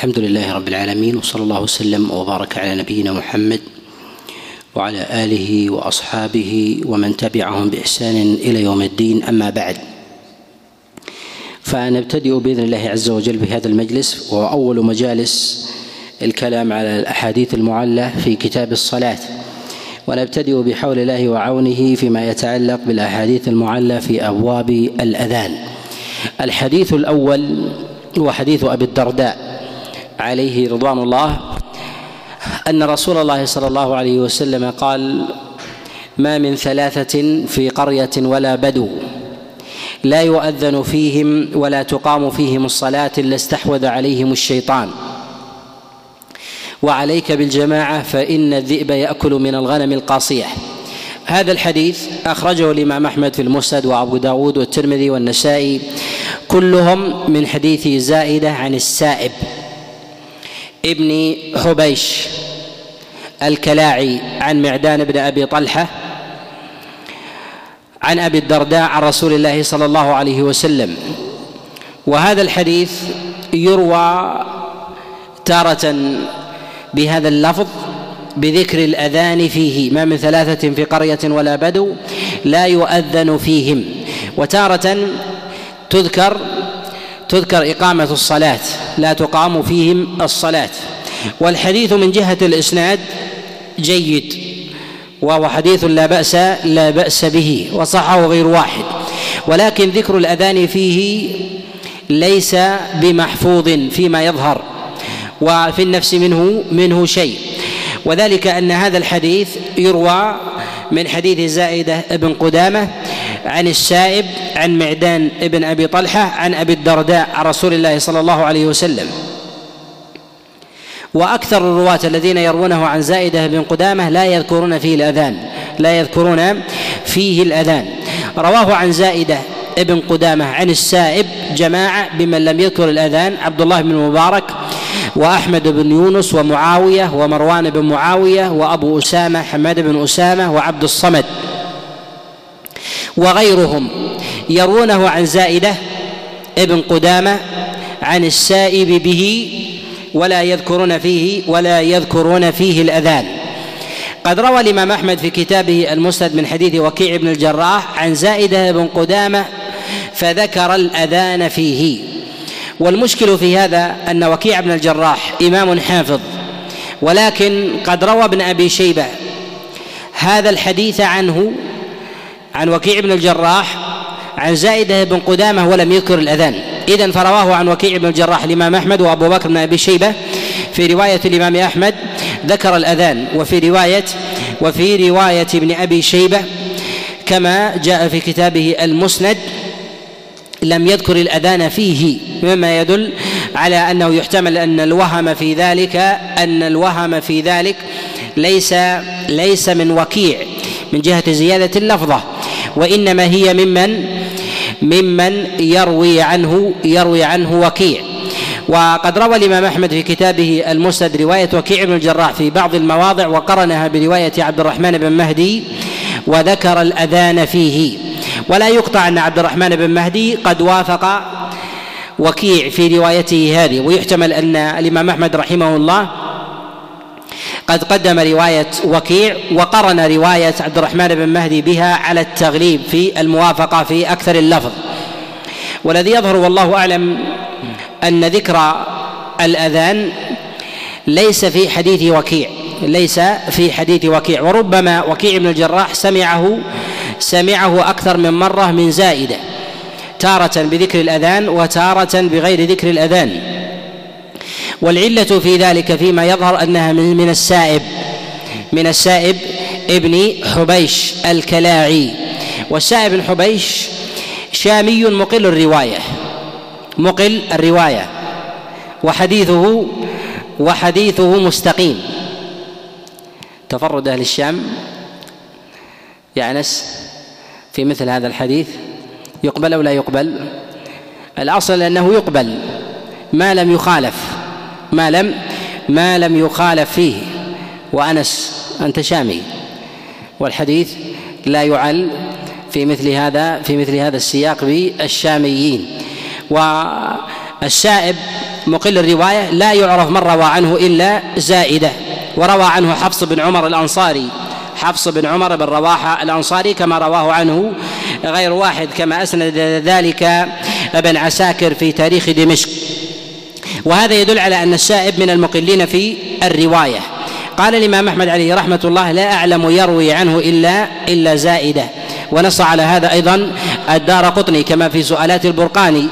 الحمد لله رب العالمين وصلى الله وسلم وبارك على نبينا محمد وعلى آله وأصحابه ومن تبعهم بإحسان إلى يوم الدين أما بعد. فنبتدئ بإذن الله عز وجل بهذا المجلس وهو أول مجالس الكلام على الأحاديث المعلة في كتاب الصلاة. ونبتدئ بحول الله وعونه فيما يتعلق بالأحاديث المعلة في أبواب الأذان. الحديث الأول هو حديث أبي الدرداء. عليه رضوان الله أن رسول الله صلى الله عليه وسلم قال ما من ثلاثة في قرية ولا بدو لا يؤذن فيهم ولا تقام فيهم الصلاة إلا استحوذ عليهم الشيطان وعليك بالجماعة فإن الذئب يأكل من الغنم القاصية. هذا الحديث أخرجه الإمام أحمد في المسند وأبو داود والترمذي والنسائي كلهم من حديث زائدة عن السائب. ابن حبيش الكلاعي عن معدان بن أبي طلحة عن أبي الدرداء عن رسول الله صلى الله عليه وسلم. وهذا الحديث يروى تارة بهذا اللفظ بذكر الأذان فيه ما من ثلاثة في قرية ولا بدو لا يؤذن فيهم. وتارة تذكر تذكر إقامة الصلاة لا تقام فيهم الصلاة. والحديث من جهة الإسناد جيد وهو حديث لا بأس لا بأس به وصحه غير واحد. ولكن ذكر الأذان فيه ليس بمحفوظ فيما يظهر وفي النفس منه منه شيء. وذلك أن هذا الحديث يروى من حديث زائدة بن قدامة عن السائب عن معدان بن أبي طلحة عن أبي الدرداء عن رسول الله صلى الله عليه وسلم. وأكثر الرواة الذين يروونه عن زائدة بن قدامة لا يذكرون فيه الأذان لا يذكرون فيه الأذان. رواه عن زائدة ابن قدامة عن السائب جماعة بمن لم يذكر الأذان عبد الله بن المبارك وأحمد بن يونس ومعاوية ومروان بن معاوية وأبو أسامة حماد بن أسامة وعبد الصمد. وغيرهم يرونه عن زائدة ابن قدامة عن السائب به ولا يذكرون فيه ولا يذكرون فيه الأذان. قد روى الإمام أحمد في كتابه المسند من حديث وكيع بن الجراح عن زائدة بن قدامة فذكر الأذان فيه. والمشكل في هذا أن وكيع بن الجراح إمام حافظ ولكن قد روى ابن أبي شيبة هذا الحديث عنه عن وكيع بن الجراح عن زائده بن قدامة ولم يذكر الأذان. اذا فرواه عن وكيع بن الجراح الإمام أحمد وأبو بكر بن أبي شيبة في رواية الإمام أحمد ذكر الأذان وفي روايه وفي رواية ابن أبي شيبة كما جاء في كتابه المسند لم يذكر الأذان فيه مما يدل على أنه يحتمل أن الوهم في ذلك أن الوهم في ذلك ليس ليس من وكيع من جهة زيادة اللفظة. وإنما هي ممن ممن يروي عنه يروي عنه وكيع. وقد روى الإمام أحمد في كتابه المسند رواية وكيع بن الجراح في بعض المواضع وقرنها برواية عبد الرحمن بن مهدي وذكر الأذان فيه. ولا يقطع أن عبد الرحمن بن مهدي قد وافق وكيع في روايته هذه. ويحتمل أن الإمام أحمد رحمه الله قد قدم رواية وكيع وقرن رواية عبد الرحمن بن مهدي بها على التغليب في الموافقة في أكثر اللفظ. والذي يظهر والله أعلم أن ذكر الأذان ليس في حديث وكيع ليس في حديث وكيع وربما وكيع بن الجراح سمعه سمعه أكثر من مرة من زائدة تارة بذكر الأذان وتارة بغير ذكر الأذان. والعلة في ذلك فيما يظهر أنها من السائب من السائب ابن حبيش الكلاعي. والسائب بن حبيش شامي مقل الرواية مقل الرواية وحديثه وحديثه مستقيم. تفرد أهل الشام يا أنس في مثل هذا الحديث؟ يقبل أو لا يقبل؟ الأصل أنه يقبل ما لم يخالف. ما لم ما لم يخالف فيه. وأنس أنت شامي. والحديث لا يعل في مثل هذا في مثل هذا السياق بالشاميين. والسائب مقل الرواية لا يعرف من روى عنه إلا زائدة. وروى عنه حفص بن عمر الأنصاري. حفص بن عمر بن رواحة الأنصاري كما رواه عنه غير واحد كما أسند ذلك ابن عساكر في تاريخ دمشق. وهذا يدل على أن السائب من المقلين في الرواية. قال الإمام أحمد عليه رحمة الله لا أعلم يروي عنه إلا إلا زائدة. ونص على هذا أيضا الدار قطني كما في سؤالات البرقاني.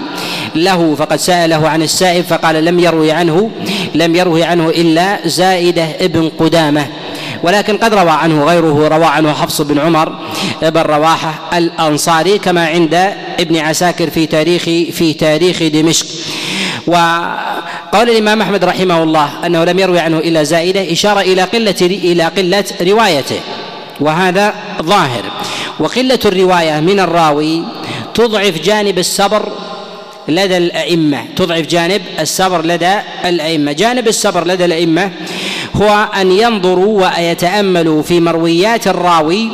له فقد سأله عن السائب فقال لم يروي عنه لم يروي عنه إلا زائدة ابن قدامة. ولكن قد روى عنه غيره روى عنه حفص بن عمر بن رواحة الأنصاري كما عند ابن عساكر في تاريخ في تاريخ دمشق. وقول الإمام أحمد رحمه الله أنه لم يروي عنه إلا زائدة إشارة إلى قلة إلى قلة روايته وهذا ظاهر. وقلة الرواية من الراوي تضعف جانب الصبر لدى الأئمة تضعف جانب الصبر لدى الأئمة. جانب الصبر لدى الأئمة هو أن ينظروا ويتأملوا في مرويات الراوي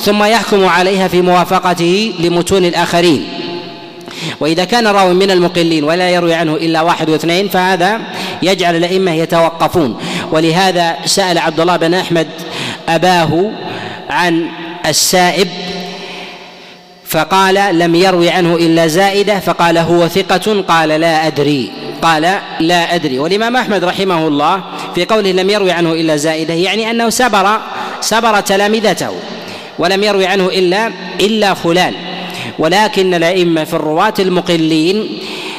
ثم يحكموا عليها في موافقته لمتون الآخرين. وإذا كان راوي من المقلين ولا يروي عنه إلا واحد واثنين فهذا يجعل الأئمة يتوقفون. ولهذا سأل عبد الله بن أحمد أباه عن السائب فقال لم يروي عنه إلا زائدة. فقال هو ثقة. قال لا أدري. قال لا أدري. والإمام أحمد رحمه الله في قوله لم يروي عنه إلا زائدة يعني أنه سبر سبر تلامذته ولم يروي عنه إلا إلا فلان. ولكن الأئمة في الرواة المقلين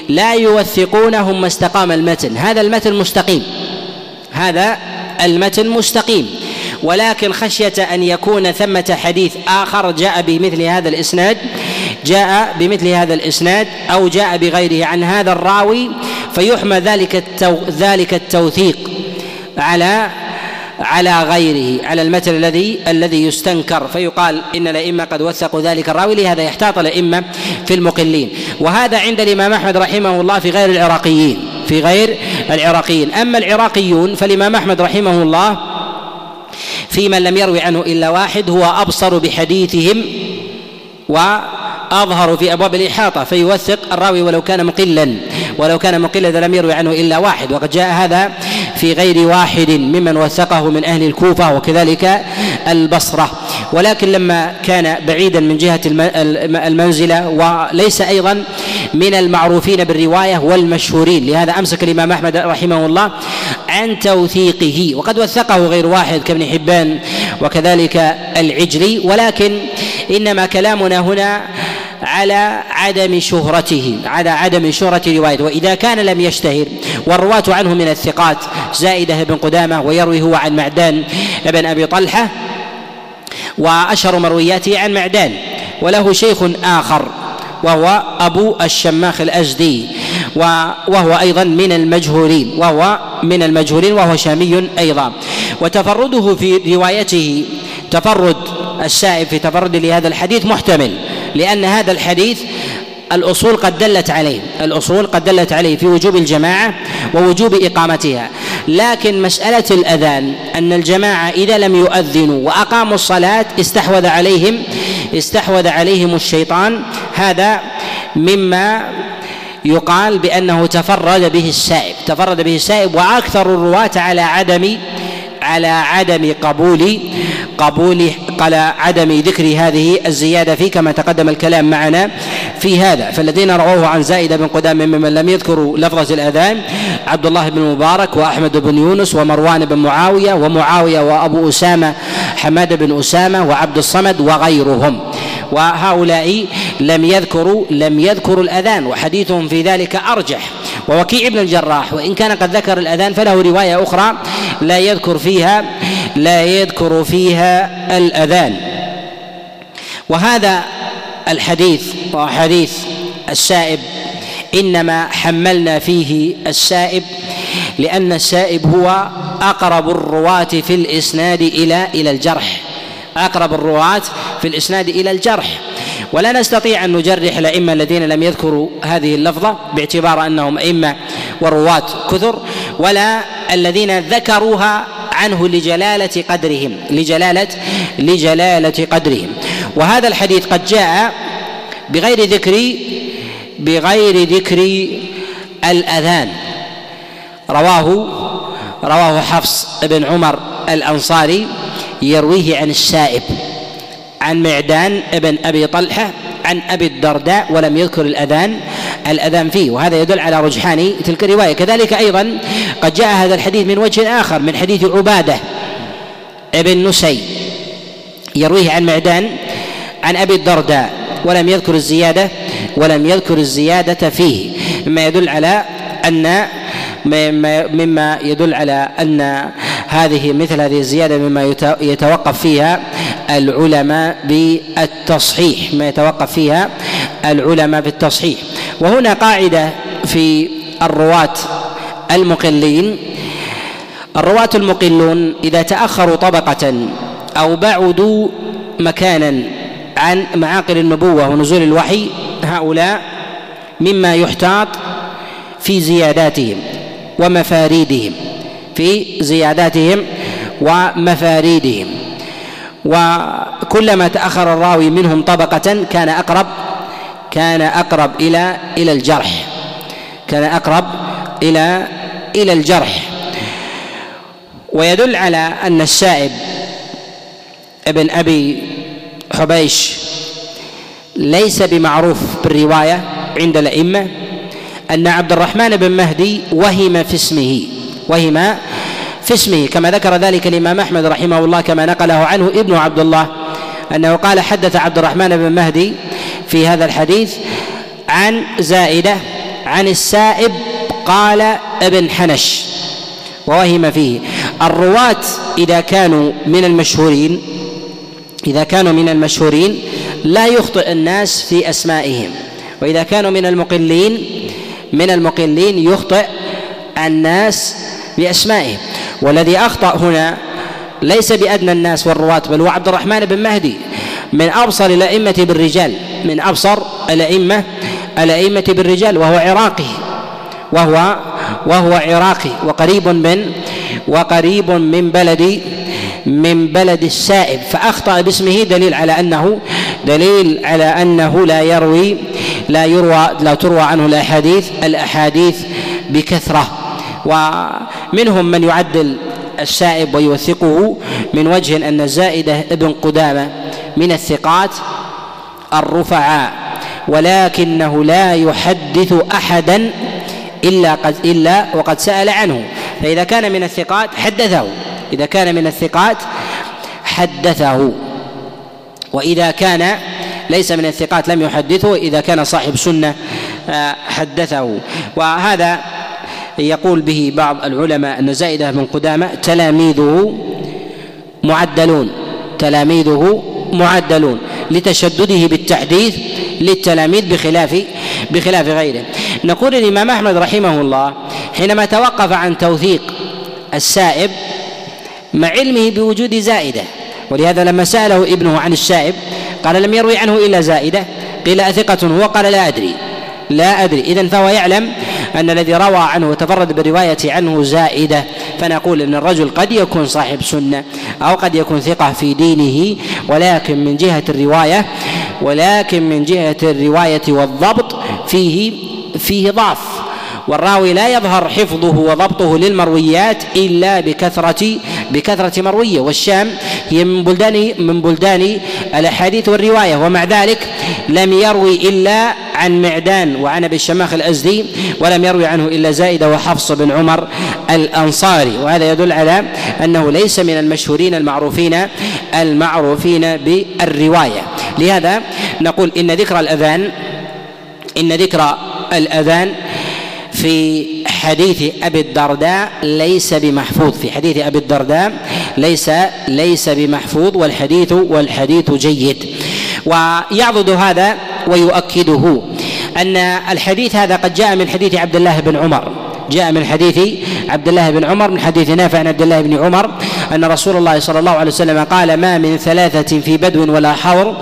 لا يوثقونهم ما استقام المتن. هذا المتن مستقيم. هذا المتن مستقيم. ولكن خشية أن يكون ثمة حديث آخر جاء بمثل هذا الإسناد جاء بمثل هذا الإسناد أو جاء بغيره عن هذا الراوي فيحمى ذلك التو ذلك التوثيق على على غيره على المثل الذي الذي يستنكر فيقال إن الأئمة قد وثقوا ذلك الراوي لهذا يحتاط الأئمة في المقلين. وهذا عند الإمام أحمد رحمه الله في غير العراقيين في غير العراقيين. أما العراقيون فالإمام أحمد رحمه الله في من لم يروي عنه إلا واحد هو أبصر بحديثهم وأظهر في أبواب الإحاطة فيوثق الراوي ولو كان مقلا ولو كان مقلا لم يروي عنه إلا واحد. وقد جاء هذا في غير واحد ممن وثقه من أهل الكوفة وكذلك البصرة. ولكن لما كان بعيدا من جهة المنزلة وليس أيضا من المعروفين بالرواية والمشهورين. لهذا أمسك الإمام أحمد رحمه الله عن توثيقه. وقد وثقه غير واحد كابن حبان وكذلك العجلي. ولكن إنما كلامنا هنا على عدم شهرته على عدم شهرة روايته. وإذا كان لم يشتهر والرواة عنه من الثقات زائدة بن قدامة ويروي هو عن معدان بن أبي طلحة وأشهر مروياته عن معدان. وله شيخ آخر وهو أبو الشماخ الأزدي وهو أيضا من المجهولين وهو من المجهولين وهو شامي أيضا. وتفرده في روايته تفرد السائب في تفرد لهذا الحديث محتمل. لأن هذا الحديث الأصول قد دلت عليه الأصول قد دلت عليه في وجوب الجماعة ووجوب إقامتها. لكن مسألة الأذان أن الجماعة إذا لم يؤذنوا وأقاموا الصلاة استحوذ عليهم استحوذ عليهم الشيطان هذا مما يقال بأنه تفرد به السائب تفرد به السائب وأكثر الرواة على عدم على عدم قبول قبول على عدم ذكر هذه الزيادة فيه كما تقدم الكلام معنا في هذا. فالذين رووه عن زائدة بن قدام ممن لم يذكروا لفظة الأذان عبد الله بن مبارك وأحمد بن يونس ومروان بن معاوية ومعاوية وأبو أسامة حماد بن أسامة وعبد الصمد وغيرهم. وهؤلاء لم يذكروا لم يذكروا الأذان وحديثهم في ذلك أرجح. ووكيع بن الجراح وإن كان قد ذكر الأذان فله رواية أخرى لا يذكر فيها. لا يذكر فيها الأذان. وهذا الحديث وحديث السائب إنما حملنا فيه السائب لأن السائب هو أقرب الرواة في الإسناد إلى إلى الجرح. أقرب الرواة في الإسناد إلى الجرح. ولا نستطيع أن نجرح الأئمة الذين لم يذكروا هذه اللفظة باعتبار أنهم أئمة ورواة كثر ولا الذين ذكروها عنه لجلالة قدرهم لجلالة لجلالة قدرهم. وهذا الحديث قد جاء بغير ذكر بغير ذكر الأذان. رواه رواه حفص بن عمر الأنصاري يرويه عن السائب عن معدان بن أبي طلحة عن أبي الدرداء ولم يذكر الأذان. الأذان فيه وهذا يدل على رجحان تلك الرواية. كذلك أيضا قد جاء هذا الحديث من وجه آخر من حديث عبادة ابن نسي يرويه عن معدان عن أبي الدرداء ولم يذكر الزيادة ولم يذكر الزيادة فيه مما يدل على أن مما يدل على أن هذه مثل هذه الزيادة مما يتوقف فيها العلماء بالتصحيح ما يتوقف فيها العلماء بالتصحيح. وهنا قاعدة في الرواة المقلين. الرواة المقلون إذا تأخروا طبقة أو بعدوا مكانا عن معاقل النبوة ونزول الوحي هؤلاء مما يحتاط في زياداتهم ومفاريدهم في زياداتهم ومفاريدهم. وكلما تأخر الراوي منهم طبقة كان أقرب كان أقرب إلى إلى الجرح. كان أقرب إلى إلى الجرح. ويدل على أن السائب ابن أبي حبيش ليس بمعروف بالرواية عند الأئمة أن عبد الرحمن بن مهدي وهم في اسمه وهم في اسمه. كما ذكر ذلك الإمام أحمد رحمه الله كما نقله عنه ابن عبد الله أنه قال حدث عبد الرحمن بن مهدي في هذا الحديث عن زائدة عن السائب قال ابن حنش ووهم فيه. الرواة إذا كانوا من المشهورين إذا كانوا من المشهورين لا يخطئ الناس في أسمائهم. وإذا كانوا من المقلين من المقلين يخطئ الناس بأسمائهم. والذي أخطأ هنا ليس بأدنى الناس والرواة بل هو عبد الرحمن بن مهدي من أبصر الأئمة بالرجال. من أبصر الأئمة الأئمة بالرجال وهو عراقي. وهو وهو عراقي. وقريب من وقريب من بلد من بلد السائب. فأخطأ باسمه دليل على أنه دليل على أنه لا يروي لا يروى لا تروى عنه الأحاديث الأحاديث بكثرة. ومنهم من يعدل السائب ويوثقه من وجه أن زائدة ابن قدامة من الثقات. الرفعاء ولكنه لا يحدث أحدا إلا قد إلا وقد سأل عنه. فإذا كان من الثقات حدثه إذا كان من الثقات حدثه. وإذا كان ليس من الثقات لم يحدثه إذا كان صاحب سنة آه، حدثه. وهذا يقول به بعض العلماء أن زائدة بن قدامة تلاميذه معدلون تلاميذه معدلون. لتشدده بالتحديث للتلاميذ بخلاف بخلاف غيره. نقول الإمام أحمد رحمه الله حينما توقف عن توثيق السائب مع علمه بوجود زائدة ولهذا لما سأله ابنه عن السائب قال لم يروي عنه إلا زائدة قيل أثقة هو قال لا أدري لا أدري. إذا فهو يعلم أن الذي روى عنه وتفرد بالرواية عنه زائدة. فنقول أن الرجل قد يكون صاحب سنة أو قد يكون ثقة في دينه ولكن من جهة الرواية ولكن من جهة الرواية والضبط فيه فيه ضعف. والراوي لا يظهر حفظه وضبطه للمرويات إلا بكثرة بكثرة مروية. والشام هي من بلدان من بلدان الأحاديث والرواية. ومع ذلك لم يروي إلا عن معدان وعن ابي الشماخ الأزدي ولم يروي عنه إلا زائده وحفص بن عمر الأنصاري. وهذا يدل على أنه ليس من المشهورين المعروفين المعروفين بالرواية. لهذا نقول إن ذكر الاذان إن ذكر الأذان في حديث أبي الدرداء ليس بمحفوظ. في حديث أبي الدرداء ليس ليس بمحفوظ والحديث والحديث جيد. ويعضد هذا ويؤكده أن الحديث هذا قد جاء من حديث عبد الله بن عمر. جاء من حديث عبد الله بن عمر من حديث نافع عن عبد الله بن عمر أن رسول الله صلى الله عليه وسلم قال ما من ثلاثة في بدو ولا حور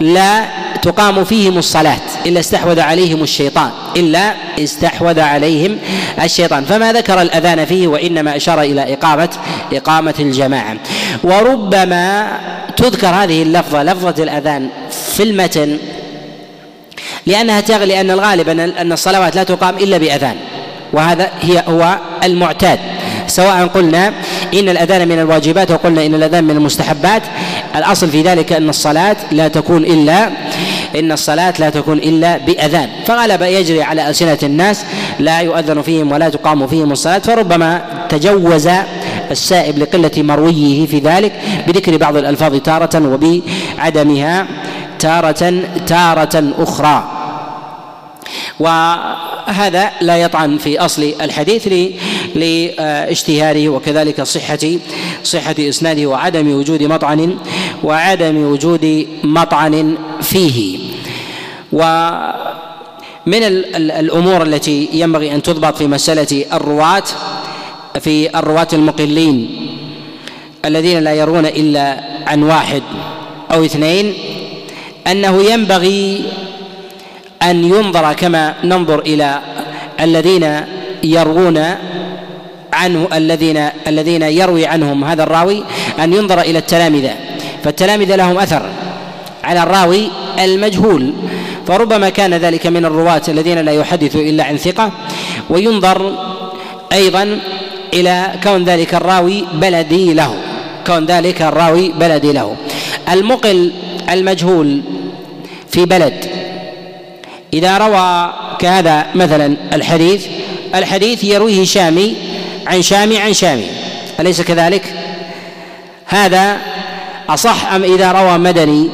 لا تقام فيهم الصلاة إلا استحوذ عليهم الشيطان إلا استحوذ عليهم الشيطان. فما ذكر الأذان فيه وإنما أشار إلى إقامة إقامة الجماعة. وربما تذكر هذه اللفظة لفظة الأذان في المتن لأنها تغلي أن الغالب أن الصلوات لا تقام إلا بأذان. وهذا هي هو المعتاد. سواء قلنا إن الأذان من الواجبات وقلنا إن الأذان من المستحبات الأصل في ذلك أن الصلاة لا تكون إلا إن الصلاة لا تكون إلا بأذان. فغلب يجري على ألسنة الناس لا يؤذن فيهم ولا تقام فيهم الصلاة فربما تجوز السائب لقلة مرويه في ذلك بذكر بعض الألفاظ تارة وبعدمها تارة تارة أخرى. وهذا لا يطعن في أصل الحديث لاشتهاره وكذلك صحة صحة إسناده وعدم وجود مطعن وعدم وجود مطعن فيه. ومن الأمور التي ينبغي أن تضبط في مسألة الرواة في الرواة المقلين الذين لا يرون إلا عن واحد أو اثنين أنه ينبغي أن ينظر كما ننظر إلى الذين يروون عنه الذين الذين يروي عنهم هذا الراوي أن ينظر إلى التلامذة. فالتلامذة لهم أثر على الراوي المجهول. فربما كان ذلك من الرواة الذين لا يحدث إلا عن ثقة وينظر أيضا إلى كون ذلك الراوي بلدي له كون ذلك الراوي بلدي له المقل المجهول في بلد إذا روى كهذا مثلا الحديث الحديث يرويه شامي عن شامي عن شامي أليس كذلك؟ هذا أصح أم إذا روى مدني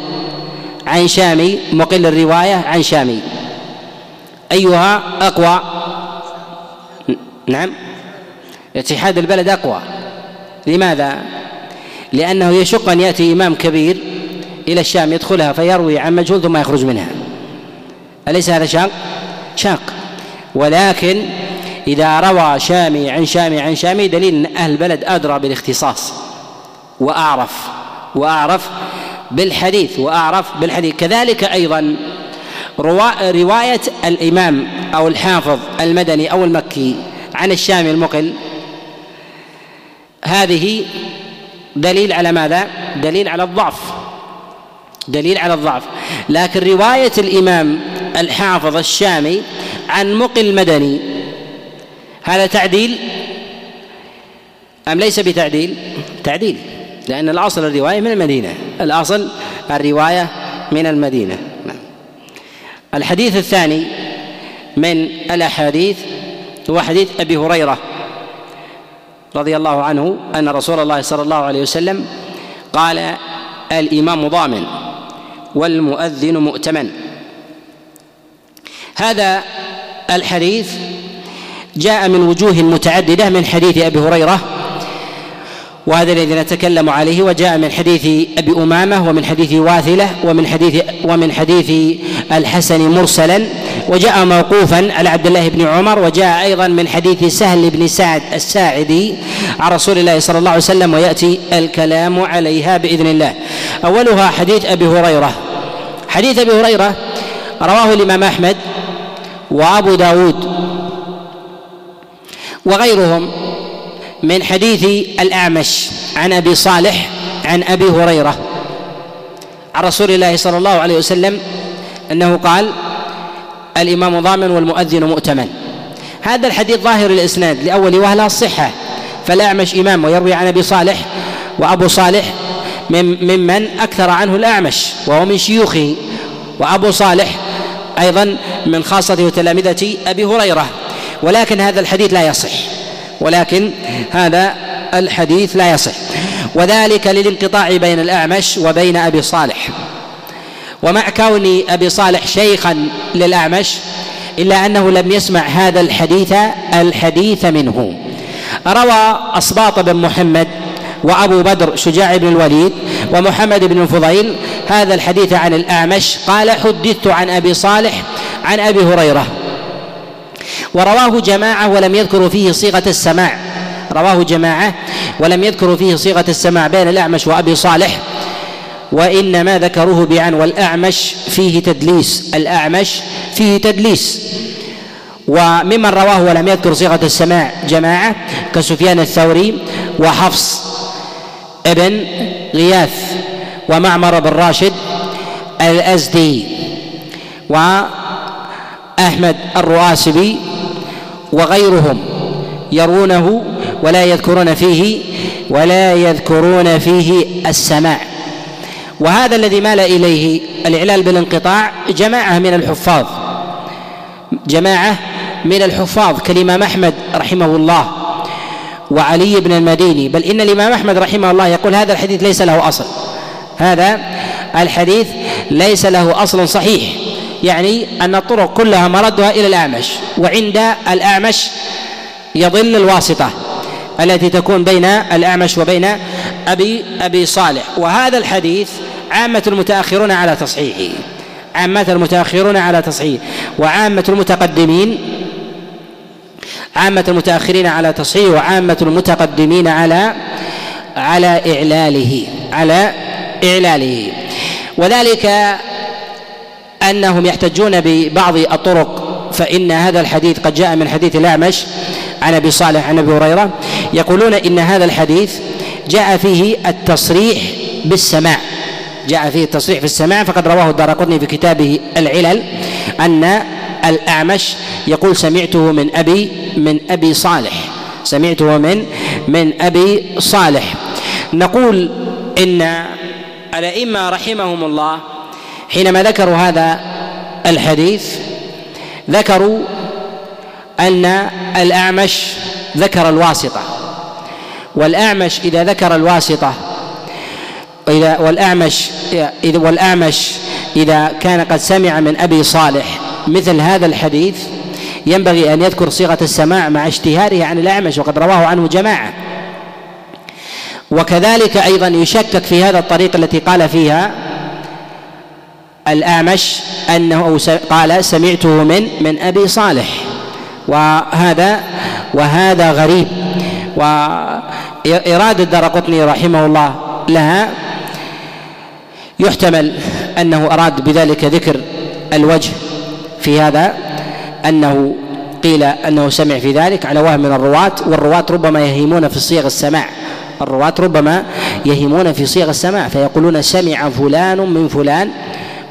عن شامي مقل الرواية عن شامي. أيها أقوى. نعم. اتحاد البلد أقوى. لماذا؟ لأنه يشق أن يأتي إمام كبير إلى الشام يدخلها فيروي عن مجهول ثم يخرج منها. أليس هذا شاق؟ شاق. ولكن إذا روى شامي عن شامي عن شامي دليل أن أهل البلد أدرى بالاختصاص. وأعرف. وأعرف بالحديث وأعرف بالحديث. كذلك أيضا رواية الإمام أو الحافظ المدني أو المكي عن الشامي المقل. هذه دليل على ماذا؟ دليل على الضعف. دليل على الضعف. لكن رواية الإمام الحافظ الشامي عن مقل مدني هذا تعديل؟ أم ليس بتعديل؟ تعديل. لأن الأصل الرواية من المدينة. الأصل الرواية من المدينة. نعم. الحديث الثاني من الأحاديث هو حديث أبي هريرة رضي الله عنه أن رسول الله صلى الله عليه وسلم قال الإمام ضامن والمؤذن مؤتمن. هذا الحديث جاء من وجوه متعددة من حديث أبي هريرة وهذا الذي نتكلم عليه وجاء من حديث أبي أمامة ومن حديث واثلة ومن حديث ومن حديث الحسن مرسلا وجاء موقوفا على عبد الله بن عمر وجاء أيضا من حديث سهل بن سعد الساعدي عن رسول الله صلى الله عليه وسلم ويأتي الكلام عليها بإذن الله. أولها حديث أبي هريرة. حديث أبي هريرة رواه الإمام أحمد وأبو داود وغيرهم. من حديث الأعمش عن أبي صالح عن أبي هريرة. عن رسول الله صلى الله عليه وسلم أنه قال الإمام ضامن والمؤذن مؤتمن. هذا الحديث ظاهر الإسناد لأول وهلة الصحه فالأعمش إمام ويروي عن أبي صالح وأبو صالح ممن أكثر عنه الأعمش وهو من شيوخه. وأبو صالح أيضا من خاصه وتلامذة أبي هريرة. ولكن هذا الحديث لا يصح. ولكن هذا الحديث لا يصح. وذلك للانقطاع بين الأعمش وبين أبي صالح. ومع كون أبي صالح شيخا للأعمش إلا أنه لم يسمع هذا الحديث الحديث منه. روى أصباط بن محمد وأبو بدر شجاع بن الوليد ومحمد بن الفضيل هذا الحديث عن الأعمش. قال حدثت عن أبي صالح عن أبي هريرة. ورواه جماعة ولم يذكروا فيه صيغة السماع. رواه جماعة ولم يذكروا فيه صيغة السماع بين الأعمش وأبي صالح. وإنما ذكروه بعن والأعمش فيه تدليس. الأعمش فيه تدليس. وممن رواه ولم يذكر صيغة السماع جماعة كسفيان الثوري وحفص ابن غياث ومعمر بن راشد الأزدي وأحمد الرؤاسبي وغيرهم يروونه ولا يذكرون فيه ولا يذكرون فيه السماع. وهذا الذي مال إليه الاعلال بالانقطاع جماعة من الحفاظ جماعة من الحفاظ كالإمام أحمد رحمه الله وعلي بن المديني. بل إن الإمام أحمد رحمه الله يقول هذا الحديث ليس له أصل هذا الحديث ليس له أصل صحيح. يعني أن الطرق كلها مردها إلى الأعمش وعند الأعمش يضل الواسطة التي تكون بين الأعمش وبين أبي أبي صالح. وهذا الحديث عامة المتأخرون على تصحيحه عامة المتأخرون على تصحيح وعامة المتقدمين عامة المتأخرين على تصحيح وعامة المتقدمين على على إعلاله على إعلاله. وذلك أنهم يحتجون ببعض الطرق فإن هذا الحديث قد جاء من حديث الأعمش عن أبي صالح عن أبي هريرة يقولون إن هذا الحديث جاء فيه التصريح بالسماع. جاء فيه التصريح في السماع فقد رواه الدارقطني في كتابه العلل أن الأعمش يقول سمعته من أبي من أبي صالح. سمعته من من أبي صالح. نقول إن الأئمة رحمهم الله حينما ذكروا هذا الحديث ذكروا أن الأعمش ذكر الواسطة والأعمش إذا ذكر الواسطة إذا والأعمش إذا والأعمش إذا كان قد سمع من أبي صالح مثل هذا الحديث ينبغي أن يذكر صيغة السماع مع اشتهاره عن الأعمش وقد رواه عنه جماعة. وكذلك أيضا يشكك في هذا الطريق التي قال فيها الأعمش أنه قال سمعته من من أبي صالح. وهذا وهذا غريب. وإرادة الدرقطني رحمه الله لها يحتمل أنه أراد بذلك ذكر الوجه في هذا أنه قيل أنه سمع في ذلك على وهم من الرواة والرواة ربما يهيمون في صيغ السماع. الرواة ربما يهيمون في صيغ السماع فيقولون سمع فلان من فلان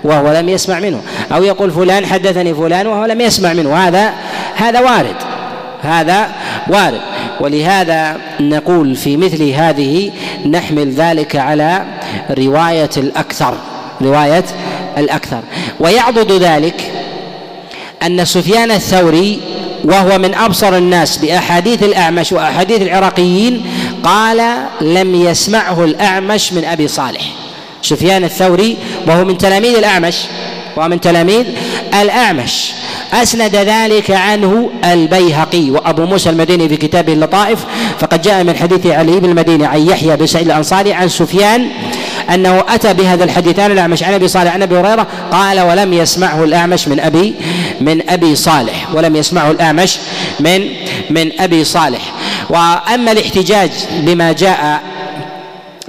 وهو لم يسمع منه. أو يقول فلان حدثني فلان وهو لم يسمع منه. هذا هذا وارد. هذا وارد. ولهذا نقول في مثل هذه نحمل ذلك على رواية الأكثر. رواية الأكثر. ويعضد ذلك أن سفيان الثوري وهو من أبصر الناس بأحاديث الأعمش وأحاديث العراقيين قال لم يسمعه الأعمش من أبي صالح. سفيان الثوري وهو من تلاميذ الأعمش ومن تلاميذ الأعمش. أسند ذلك عنه البيهقي وأبو موسى المديني في كتابه اللطائف فقد جاء من حديث علي بن المديني عن يحيى بن سعيد الأنصاري عن سفيان أنه أتى بهذا الحديث عن الأعمش عن أبي صالح عن أبي هريرة قال ولم يسمعه الأعمش من أبي من أبي صالح ولم يسمعه الأعمش من من أبي صالح. وأما الاحتجاج بما جاء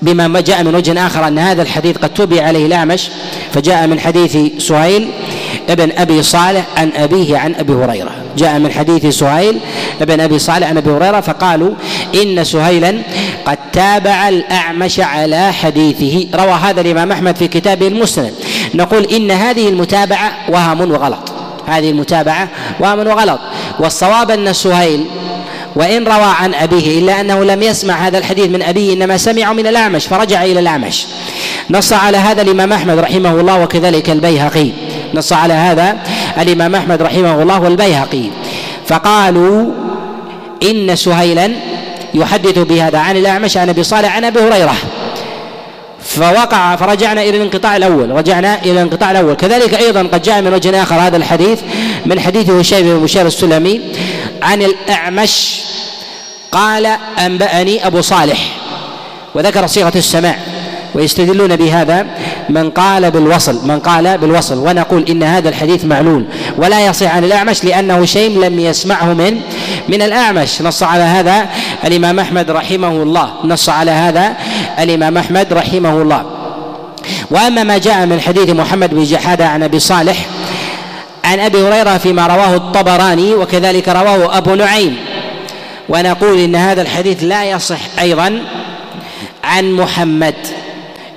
بما جاء من وجه آخر أن هذا الحديث قد تبع عليه الأعمش فجاء من حديث سهيل ابن أبي صالح عن أبيه عن أبي هريرة. جاء من حديث سهيل ابن أبي صالح عن أبي هريرة فقالوا إن سهيلا قد تابع الأعمش على حديثه. روى هذا الإمام أحمد في كتابه المسند. نقول إن هذه المتابعة وهم وغلط. هذه المتابعة وهم وغلط. والصواب أن سهيل وإن روى عن أبيه إلا أنه لم يسمع هذا الحديث من أبيه إنما سمعه من الأعمش فرجع إلى الأعمش. نص على هذا الإمام أحمد رحمه الله وكذلك البيهقي. نص على هذا الإمام أحمد رحمه الله والبيهقي. فقالوا إن سهيلا يحدث بهذا عن الأعمش عن أبي صالح عن أبي هريرة. فوقع فرجعنا إلى الانقطاع الأول رجعنا إلى الانقطاع الأول. كذلك أيضا قد جاء من وجه آخر هذا الحديث من حديث هشيم بن بشير السلمي. عن الأعمش قال أنبأني أبو صالح وذكر صيغة السماع ويستدلون بهذا من قال بالوصل من قال بالوصل ونقول إن هذا الحديث معلول ولا يصح عن الأعمش لأنه شيء لم يسمعه من من الأعمش. نص على هذا الإمام أحمد رحمه الله نص على هذا الإمام أحمد رحمه الله. وأما ما جاء من حديث محمد بن جحادة عن أبي صالح عن أبي هريرة فيما رواه الطبراني وكذلك رواه أبو نعيم. ونقول إن هذا الحديث لا يصح أيضا عن محمد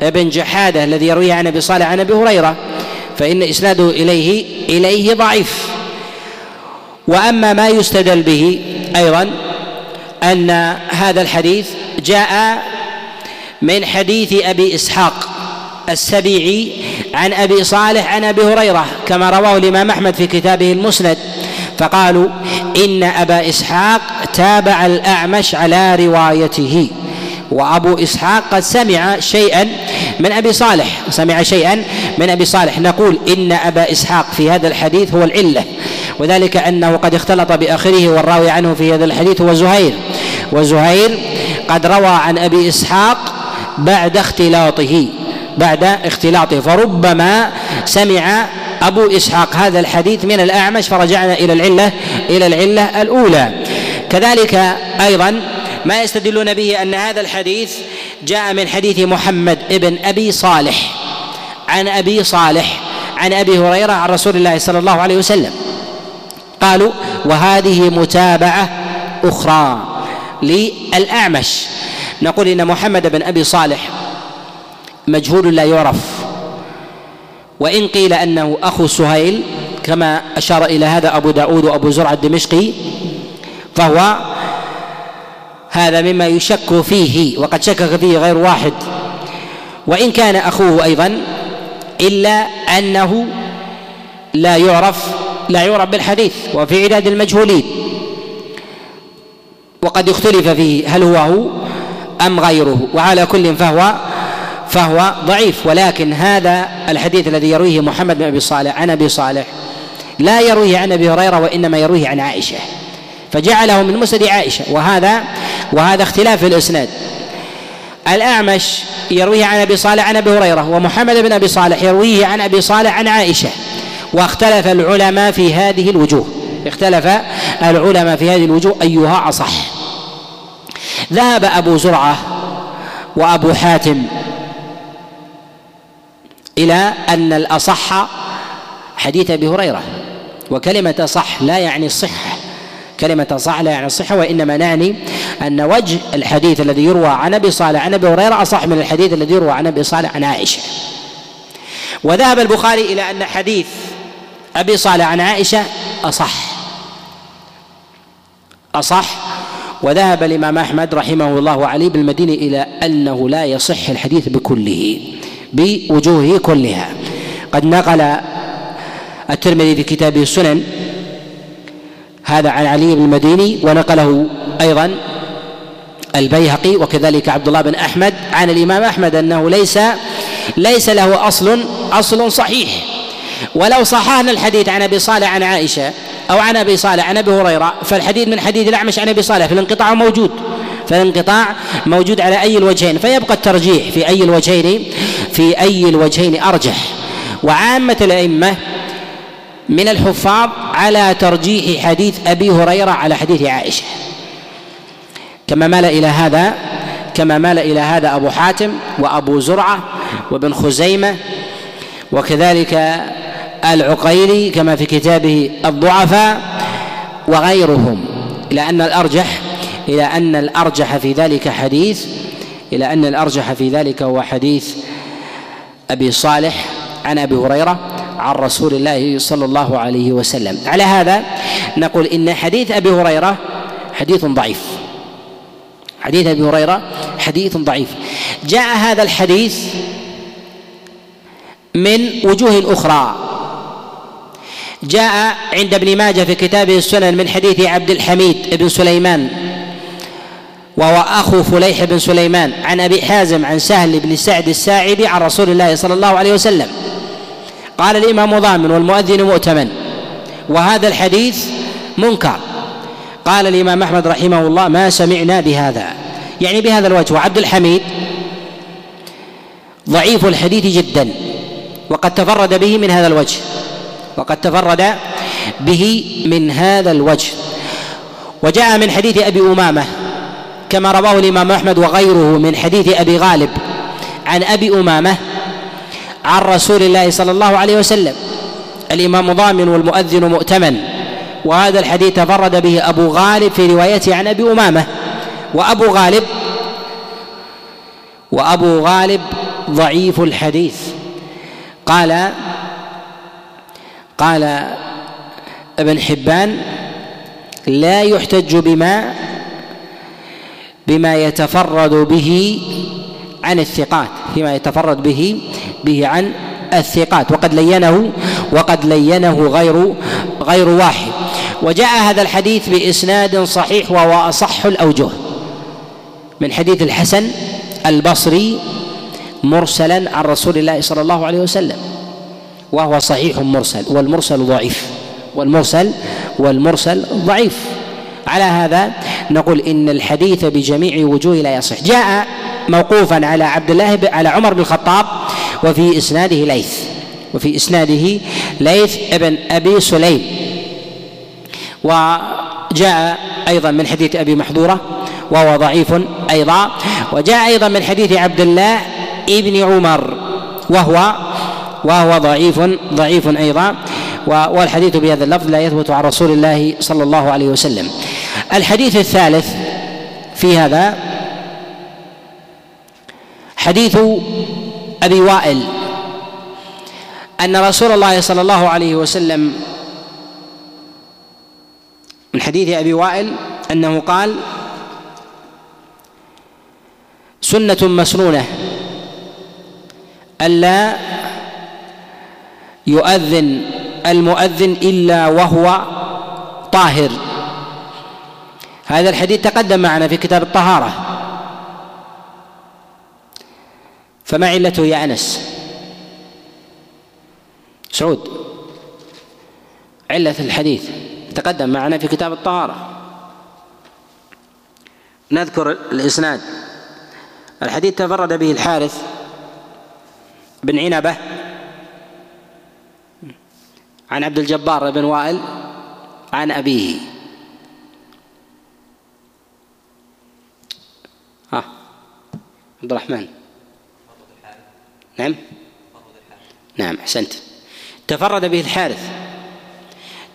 بن جحادة الذي يرويه عن أبي صالح عن أبي هريرة فإن إسناده إليه إليه ضعيف. وأما ما يستدل به أيضا أن هذا الحديث جاء من حديث أبي إسحاق السبيعي عن أبي صالح عن أبي هريرة كما رواه الإمام أحمد في كتابه المسند. فقالوا إن أبا إسحاق تابع الأعمش على روايته. وأبو إسحاق قد سمع شيئا من أبي صالح سمع شيئا من أبي صالح. نقول إن أبا إسحاق في هذا الحديث هو العلة. وذلك أنه قد اختلط بآخره والراوي عنه في هذا الحديث هو زهير. وزهير قد روى عن أبي إسحاق بعد اختلاطه. بعد اختلاطه. فربما سمع أبو إسحاق هذا الحديث من الأعمش فرجعنا إلى العلة إلى العلة الأولى. كذلك أيضا ما يستدلون به أن هذا الحديث جاء من حديث محمد ابن أبي صالح. عن أبي صالح عن أبي هريرة عن رسول الله صلى الله عليه وسلم. قالوا وهذه متابعة أخرى للأعمش. نقول إن محمد بن أبي صالح مجهول لا يعرف. وإن قيل أنه أخو سهيل كما أشار إلى هذا أبو داود وأبو زرع الدمشقي فهو هذا مما يشك فيه وقد شكك فيه غير واحد. وإن كان أخوه أيضا إلا أنه لا يعرف لا يعرف بالحديث وفي عداد المجهولين. وقد اختلف فيه هل هو هو أم غيره. وعلى كل فهو فهو ضعيف ولكن هذا الحديث الذي يرويه محمد بن أبي صالح عن أبي صالح لا يرويه عن أبي هريرة وإنما يرويه عن عائشة فجعله من مسند عائشة وهذا وهذا اختلاف في الإسناد. الأعمش يرويه عن أبي صالح عن أبي هريرة ومحمد بن أبي صالح يرويه عن أبي صالح عن عائشة واختلف العلماء في هذه الوجوه. اختلف العلماء في هذه الوجوه أيها أصح. ذهب أبو زرعة وأبو حاتم إلى أن الأصح حديث أبي هريرة وكلمة صح لا يعني الصحة كلمة صح لا يعني الصحة وإنما نعني أن وجه الحديث الذي يروى عن أبي صالح عن أبي هريرة أصح من الحديث الذي يروى عن أبي صالح عن عائشة. وذهب البخاري إلى أن حديث أبي صالح عن عائشة أصح أصح. وذهب الإمام أحمد رحمه الله عليه بالمدينة إلى أنه لا يصح الحديث بكله. بوجوهه كلها. قد نقل الترمذي في كتابه السنن هذا عن علي بن المديني ونقله أيضا البيهقي وكذلك عبد الله بن أحمد عن الإمام أحمد أنه ليس ليس له أصل أصل صحيح. ولو صححنا الحديث عن أبي صالح عن عائشة أو عن أبي صالح عن أبي هريرة فالحديث من حديث الأعمش عن أبي صالح في الانقطاع موجود. فالانقطاع موجود على أي الوجهين فيبقى الترجيح في أي الوجهين في أي الوجهين أرجح. وعامة الأئمة من الحفاظ على ترجيح حديث أبي هريرة على حديث عائشة. كما مال إلى هذا كما مال إلى هذا أبو حاتم وأبو زرعة وابن خزيمة وكذلك العقيلي كما في كتابه الضعفاء وغيرهم. إلى أن الأرجح إلى أن الأرجح في ذلك حديث إلى أن الأرجح في ذلك هو حديث أبي صالح عن أبي هريرة عن رسول الله صلى الله عليه وسلم. على هذا نقول إن حديث أبي هريرة حديث ضعيف. حديث أبي هريرة حديث ضعيف. جاء هذا الحديث من وجوه أخرى. جاء عند ابن ماجه في كتابه السنن من حديث عبد الحميد بن سليمان وهو أخو فليح بن سليمان عن أبي حازم عن سهل بن سعد الساعدي عن رسول الله صلى الله عليه وسلم. قال الإمام ضامن والمؤذن مؤتمن. وهذا الحديث منكر. قال الإمام أحمد رحمه الله ما سمعنا بهذا. يعني بهذا الوجه. وعبد الحميد ضعيف الحديث جدا. وقد تفرد به من هذا الوجه. وقد تفرد به من هذا الوجه. وجاء من حديث أبي أمامة كما رواه الإمام أحمد وغيره من حديث أبي غالب عن أبي أمامة عن رسول الله صلى الله عليه وسلم. الإمام ضامن والمؤذن مؤتمن. وهذا الحديث تفرد به أبو غالب في روايته عن أبي أمامة. وأبو غالب وأبو غالب ضعيف الحديث. قال قال ابن حبان لا يحتج بما بما يتفرد به عن الثقات فيما يتفرد به به عن الثقات. وقد لينه وقد لينه غير غير واحد. وجاء هذا الحديث بإسناد صحيح وهو أصح الأوجه. من حديث الحسن البصري مرسلا عن رسول الله صلى الله عليه وسلم وهو صحيح مرسل والمرسل ضعيف والمرسل والمرسل ضعيف. على هذا نقول إن الحديث بجميع وجوه لا يصح. جاء موقوفا على عبد الله على عمر بن الخطاب وفي إسناده ليث وفي إسناده ليث ابن أبي سليم. وجاء أيضا من حديث أبي محذورة وهو ضعيف أيضا. وجاء أيضا من حديث عبد الله ابن عمر وهو وهو ضعيف ضعيف أيضا. والحديث بهذا اللفظ لا يثبت عن رسول الله صلى الله عليه وسلم. الحديث الثالث في هذا حديث أبي وائل أن رسول الله صلى الله عليه وسلم من حديث أبي وائل أنه قال سنة مسنونة ألا يؤذن المؤذن إلا وهو طاهر هذا الحديث تقدم معنا في كتاب الطهارة. فما علته يا أنس؟ سعود علة الحديث تقدم معنا في كتاب الطهارة. نذكر الإسناد. الحديث تفرد به الحارث بن عنبة عن عبد الجبار بن وائل عن أبيه. عبد الرحمن. نعم؟ نعم أحسنت. تفرد به الحارث.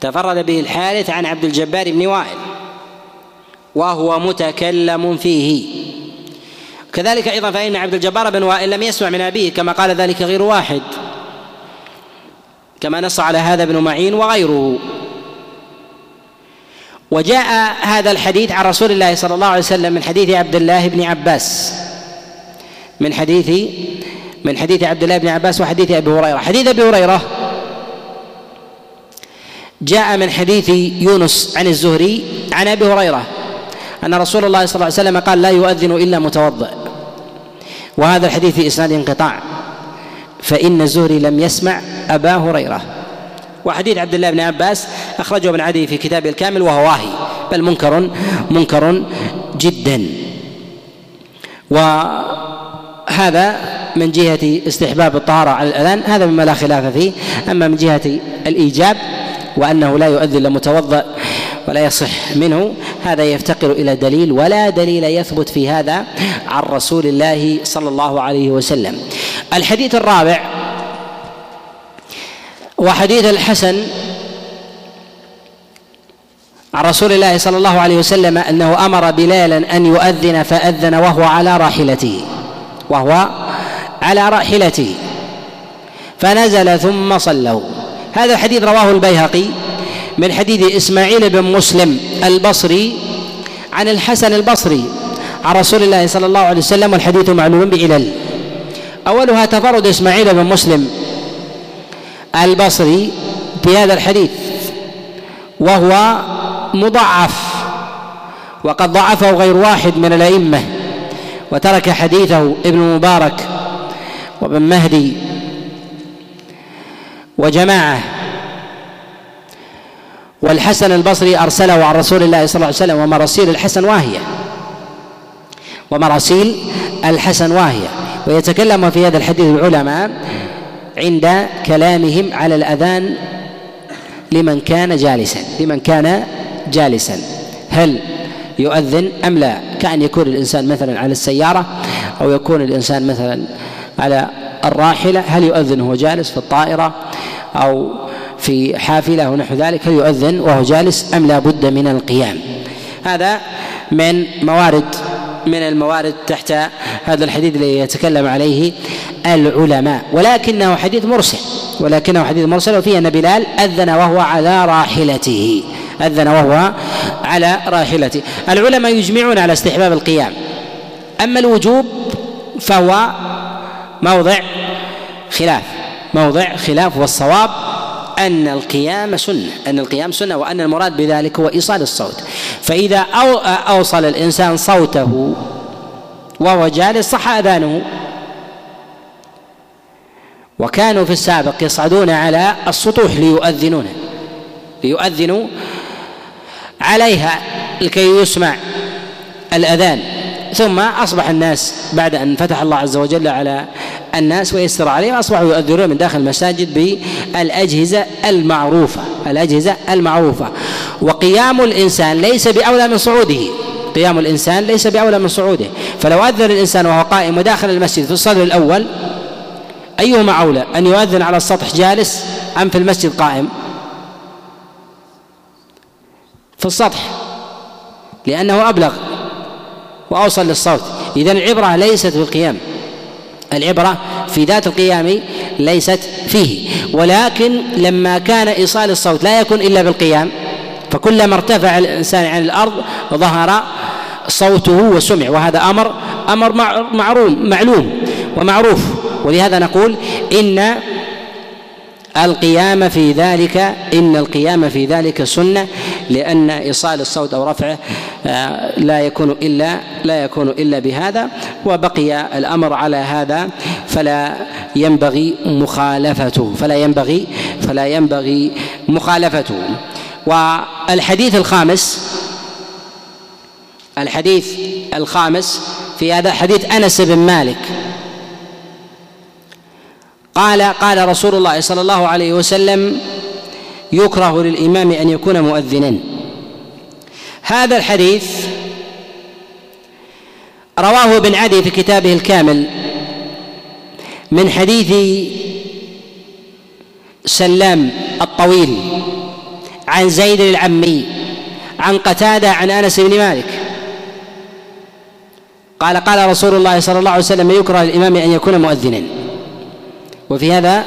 تفرد به الحارث عن عبد الجبار بن وائل. وهو متكلم فيه. كذلك أيضا فإن عبد الجبار بن وائل لم يسمع من أبيه كما قال ذلك غير واحد. كما نص على هذا ابن معين وغيره. وجاء هذا الحديث عن رسول الله صلى الله عليه وسلم من حديث عبد الله بن عباس. من حديث من حديث عبد الله بن عباس وحديث أبي هريرة. حديث أبي هريرة جاء من حديث يونس عن الزهري عن أبي هريرة أن رسول الله صلى الله عليه وسلم قال لا يؤذن إلا متوضئ. وهذا الحديث في إسناد انقطاع. فإن الزهري لم يسمع أبا هريرة. وحديث عبد الله بن عباس أخرجه ابن عدي في كتابه الكامل وهو واهي بل منكر منكر جدا. وهذا من جهة استحباب الطهارة على الأذان هذا مما لا خلاف فيه. أما من جهة الإيجاب وأنه لا يؤذن إلا متوضأ ولا يصح منه هذا يفتقر إلى دليل ولا دليل يثبت في هذا عن رسول الله صلى الله عليه وسلم. الحديث الرابع وحديث الحسن عن رسول الله صلى الله عليه وسلم أنه أمر بلالا أن يؤذن فأذن وهو على راحلته. وهو على راحلته. فنزل ثم صلوا. هذا الحديث رواه البيهقي من حديث إسماعيل بن مسلم البصري عن الحسن البصري. عن رسول الله صلى الله عليه وسلم والحديث معلوم بعلل أولها تفرد إسماعيل بن مسلم البصري بهذا الحديث وهو مضعف وقد ضعفه غير واحد من الأئمة. وترك حديثه ابن مبارك وابن مهدي وجماعة. والحسن البصري أرسله عن رسول الله صلى الله عليه وسلم ومراسيل الحسن واهية. ومراسيل الحسن واهية. ويتكلم في هذا الحديث العلماء عند كلامهم على الأذان لمن كان جالسا لمن كان جالسا. هل يؤذن أم لا؟ كأن يكون الإنسان مثلا على السيارة أو يكون الإنسان مثلا على الراحلة هل يؤذن وهو جالس في الطائرة أو في حافلة ونحو ذلك هل يؤذن وهو جالس أم لا بد من القيام؟ هذا من موارد من الموارد تحت هذا الحديث الذي يتكلم عليه العلماء. ولكنه حديث مرسل ولكنه حديث مرسل وفيه أن بلال أذن وهو على راحلته أذن وهو على راحلته. العلماء يجمعون على استحباب القيام. أما الوجوب فهو موضع خلاف. موضع خلاف والصواب أن القيام سنة أن القيام سنة وأن المراد بذلك هو إيصال الصوت. فإذا أوصل الإنسان صوته وهو جالس صح أذانه. وكانوا في السابق يصعدون على السطوح ليؤذنون ليؤذنوا عليها لكي يسمع الأذان. ثم أصبح الناس بعد أن فتح الله عز وجل على الناس ويسر عليهم أصبحوا يؤذنون من داخل المساجد بالأجهزة المعروفة الأجهزة المعروفة. وقيام الإنسان ليس بأولى من صعوده. قيام الإنسان ليس بأولى من صعوده. فلو أذن الإنسان وهو قائم وداخل المسجد في الصدر الأول أيهما أولى؟ أن يؤذن على السطح جالس أم في المسجد قائم؟ في السطح لأنه أبلغ وأوصل للصوت. إذا العبرة ليست بالقيام العبرة في ذات القيام ليست فيه. ولكن لما كان إيصال الصوت لا يكون إلا بالقيام فكلما ارتفع الإنسان عن الأرض ظهر صوته وسمع. وهذا أمر أمر معروم معلوم ومعروف. ولهذا نقول إن القيام في ذلك إن القيام في ذلك سنة لأن إيصال الصوت أو رفعه آه، لا يكون إلا لا يكون إلا بهذا وبقي الأمر على هذا فلا ينبغي مخالفته فلا ينبغي فلا ينبغي مخالفته. والحديث الخامس الحديث الخامس في هذا حديث أنس بن مالك قال قال رسول الله صلى الله عليه وسلم يكره للإمام أن يكون مؤذنا. هذا الحديث رواه ابن عدي في كتابه الكامل من حديث سلام الطويل عن زيد العمي عن قتادة عن أنس بن مالك. قال قال رسول الله صلى الله عليه وسلم يكره للإمام أن يكون مؤذنا. وفي هذا